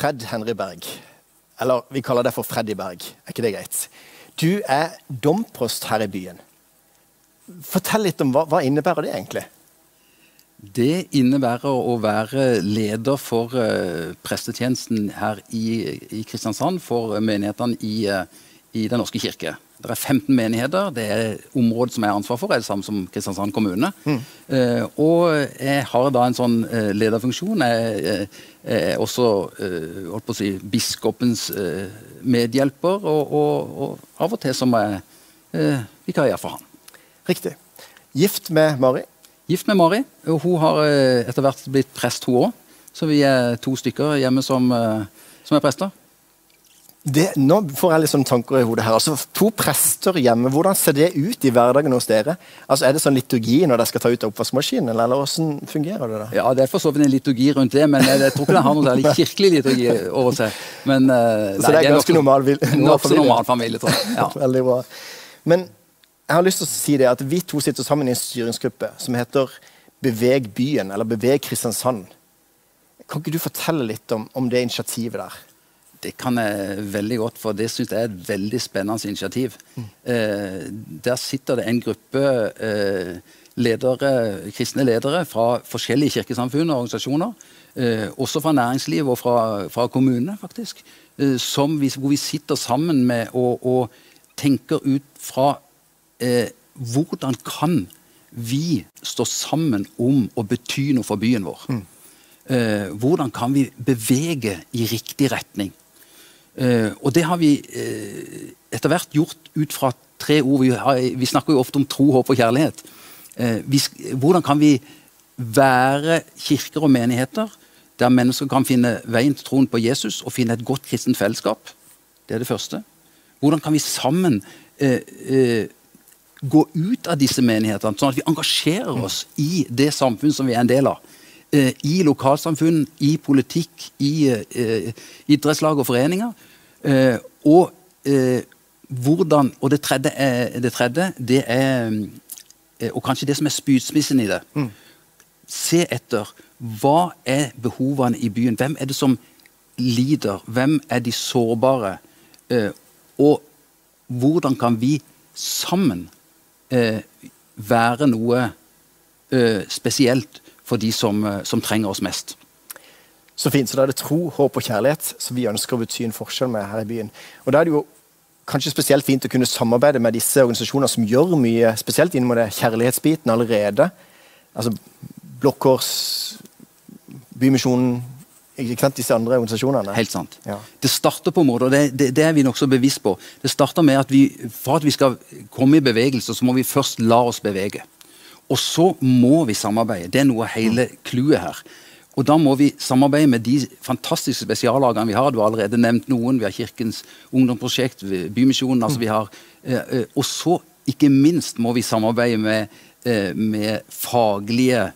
Fred Henry Berg. Eller vi kaller deg for Freddy Berg. Er ikke det greit? Du er domprost her i byen. Fortell litt om hva, hva innebærer det egentlig? Det innebærer å være leder for uh, prestetjenesten her i, i, Kristiansand for menighetene i, uh, i Den norske kirke. Det er 15 menigheter. Det er området som jeg har ansvar for, er det samme som Kristiansand kommune. Mm. Eh, og jeg har da en sånn lederfunksjon. Jeg er også holdt på å si, biskopens medhjelper, og, og, og, av og til som jeg eh, vikariere for han. Riktig. Gift med Mari? Gift med Mari. og Hun har eh, etter hvert blitt prest, hun òg. Så vi er to stykker hjemme som, eh, som er prester. Det, nå får jeg sånn tanker i hodet her. Altså, To prester hjemme, hvordan ser det ut i hverdagen hos dere? Altså, Er det sånn liturgi når dere skal ta ut av oppvaskmaskinen, eller, eller hvordan fungerer det? da? Ja, Det er for så vidt en liturgi rundt det, men jeg, jeg tror ikke det har noe særlig kirkelig liturgi over seg. Men, uh, så det er ganske normal, normal, familie? normal familie, tror jeg. Ja. Veldig bra. Men jeg har lyst til å si det at Vi to sitter sammen i en styringsgruppe som heter Beveg byen, eller Beveg Kristiansand. Kan ikke du fortelle litt om, om det initiativet der? Det kan jeg veldig godt, for det syns jeg er et veldig spennende initiativ. Mm. Eh, der sitter det en gruppe eh, ledere, kristne ledere fra forskjellige kirkesamfunn og organisasjoner. Eh, også fra næringsliv og fra, fra kommunene, faktisk. Eh, vi, hvor vi sitter sammen med og, og tenker ut fra eh, hvordan kan vi stå sammen om å bety noe for byen vår? Mm. Eh, hvordan kan vi bevege i riktig retning? Eh, og det har vi eh, etter hvert gjort ut fra tre ord. Vi, har, vi snakker jo ofte om tro, håp og kjærlighet. Eh, vi, hvordan kan vi være kirker og menigheter der mennesker kan finne veien til troen på Jesus og finne et godt kristent fellesskap? Det er det første. Hvordan kan vi sammen eh, eh, gå ut av disse menighetene, sånn at vi engasjerer oss i det samfunn som vi er en del av. I lokalsamfunn, i politikk, i idrettslag og foreninger. Eh, og eh, hvordan Og det tredje, er, det tredje, det er eh, Og kanskje det som er spydspissen i det. Mm. Se etter hva er behovene i byen. Hvem er det som lider? Hvem er de sårbare? Eh, og hvordan kan vi sammen eh, være noe eh, spesielt for de som, eh, som, trenger oss mest. Så fint. Så da er det tro, håp og kjærlighet som vi ønsker å bety en forskjell med her i byen. Og da er det jo kanskje spesielt fint å kunne samarbeide med disse organisasjonene som gjør mye, spesielt inn mot det kjærlighetsbiten allerede. Altså Blå Kors, Bymisjonen, ikke sant, disse andre organisasjonene. Helt sant. Ja. Det starter på en måte, og det, det, det, er vi nokså bevisst på. Det starter med at vi, For at vi skal komme i bevegelse, så må vi først la oss bevege. Og så må vi samarbeide. Det er noe av hele clouet her. Og da må vi samarbeide med de fantastiske spesiallagene vi har. Du har allerede nevnt noen. Vi har Kirkens ungdomsprosjekt, Bymisjonen. altså vi har, eh, eh, Og så, ikke minst, må vi samarbeide med, eh, med faglige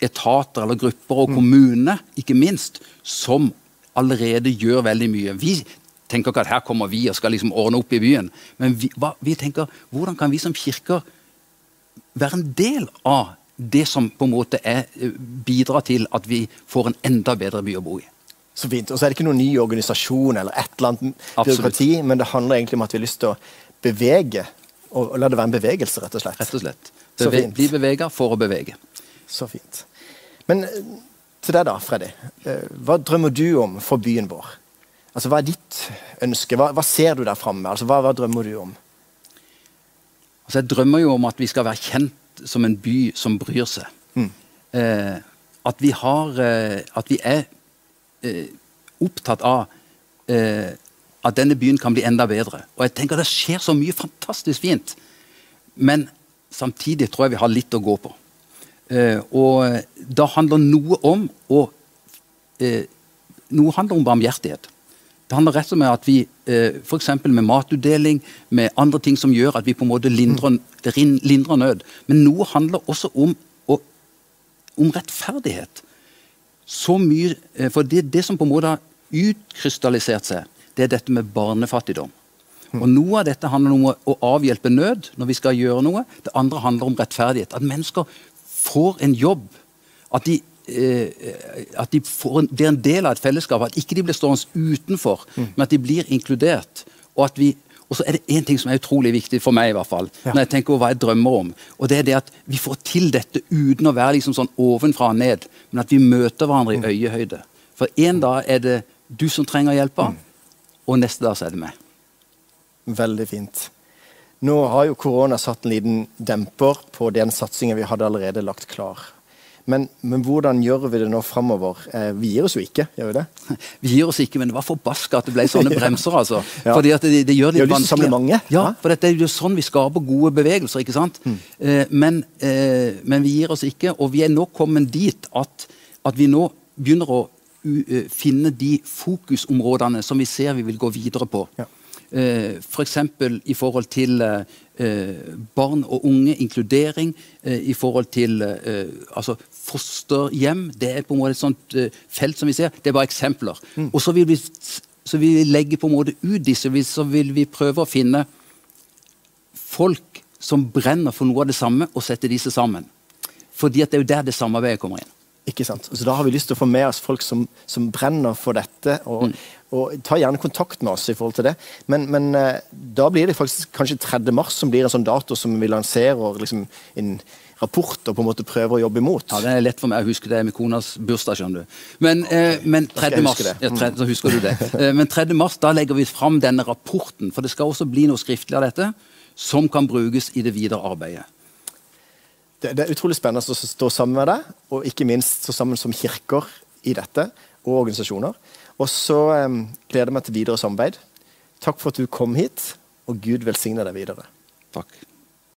etater eller grupper, og kommuner, kommunene ikke minst, som allerede gjør veldig mye. Vi tenker ikke at her kommer vi og skal liksom ordne opp i byen. Men vi, hva, vi tenker hvordan kan vi som kirker være en del av det som på en måte er, eh, bidrar til at vi får en enda bedre by å bo i. Så fint. Og så er det ikke noen ny organisasjon eller et eller annet byråkrati, men det handler egentlig om at vi har lyst til å bevege, og la det være en bevegelse, rett og slett. Rett og slett. Beve bli bevega for å bevege. Så fint. Men eh, til deg, da, Freddy. Eh, hva drømmer du om for byen vår? Altså, Hva er ditt ønske? Hva, hva ser du der framme? Altså, hva, hva, drømmer du om? Altså, Jeg drømmer jo om at vi skal være kjent som en by som bryr seg. Mm. Eh, at vi har eh, At vi er eh, opptatt av eh, at denne byen kan bli enda bedre. Og jeg tenker Det skjer så mye fantastisk fint. Men samtidig tror jeg vi har litt å gå på. Eh, og da handler noe om å eh, Noe handler om barmhjertighet. Det handler rett og slett om at vi eh, f.eks. med matutdeling, med andre ting som gjør at vi på en måte lindrer, lindrer nød. Men noe handler også om, om rettferdighet. Så mye, eh, for det, det, som på en måte har utkrystallisert seg, det er dette med barnefattigdom. Og Noe av dette handler om å avhjelpe nød når vi skal gjøre noe. Det andre handler om rettferdighet. At mennesker får en jobb. At de at de en, blir en del av et fellesskap. At ikke de blir stående utenfor, mm. men at de blir inkludert. Og at vi og så er det én ting som er utrolig viktig for meg, i hvert fall, ja. når jeg tenker over hva jeg drømmer om. Og det er det at vi får til dette uten å være liksom sånn ovenfra og ned, men at vi møter hverandre i mm. øyehøyde. For en dag er det du som trenger hjelpa, mm. og neste dag så er det meg. Veldig fint. Nå har jo korona satt en liten demper på den satsingen vi hadde allerede lagt klar. Men, men, hvordan gjør vi det nå framover? Eh, vi gir oss jo ikke, gjør vi det? Vi gir oss ikke, men det var forbaska at det ble sånne bremser, altså. ja. Fordi at det, det gjør det litt vanskelig. mange. Ja, for det er jo sånn vi skaper gode bevegelser, ikke sant? Mm. Eh, men, eh, men, vi gir oss ikke, og vi er nå kommet dit at, at vi nå begynner å uh, finne de fokusområdene som vi ser vi vil gå videre på. Ja. Eh, F.eks. For i forhold til eh, barn og unge, inkludering. Eh, I forhold til altså fosterhjem. Det er på en måte et sånt felt som vi ser. Det er bare eksempler. Mm. Og så vil, vi, så vil vi legge på en måte ut disse, så vil vi prøve å finne folk som brenner for noe av det samme, og sette disse sammen. Fordi at det er jo der det samarbeidet kommer inn. Ikke sant? Så Da har vi lyst til å få med oss folk som, som brenner for dette. og, mm. Og Ta gjerne kontakt med oss i forhold til det. Men, men uh, da blir det faktisk kanskje 3. mars som blir en sånn dato som vi lanserer liksom, en rapport og på en måte prøver å jobbe imot. Ja, Det er lett for meg å huske det med konas bursdag. skjønner du. Men, uh, men 3. mars, ja, 3, så husker du det. Uh, men 3. mars da legger vi fram denne rapporten, for det skal også bli noe skriftlig av dette som kan brukes i det videre arbeidet det, det, er utrolig spennende å stå sammen med deg, og ikke minst stå sammen som kirker i dette, og organisasjoner. Og så um, gleder jeg meg til videre samarbeid. Takk for at du kom hit, og Gud velsigne deg videre. Takk.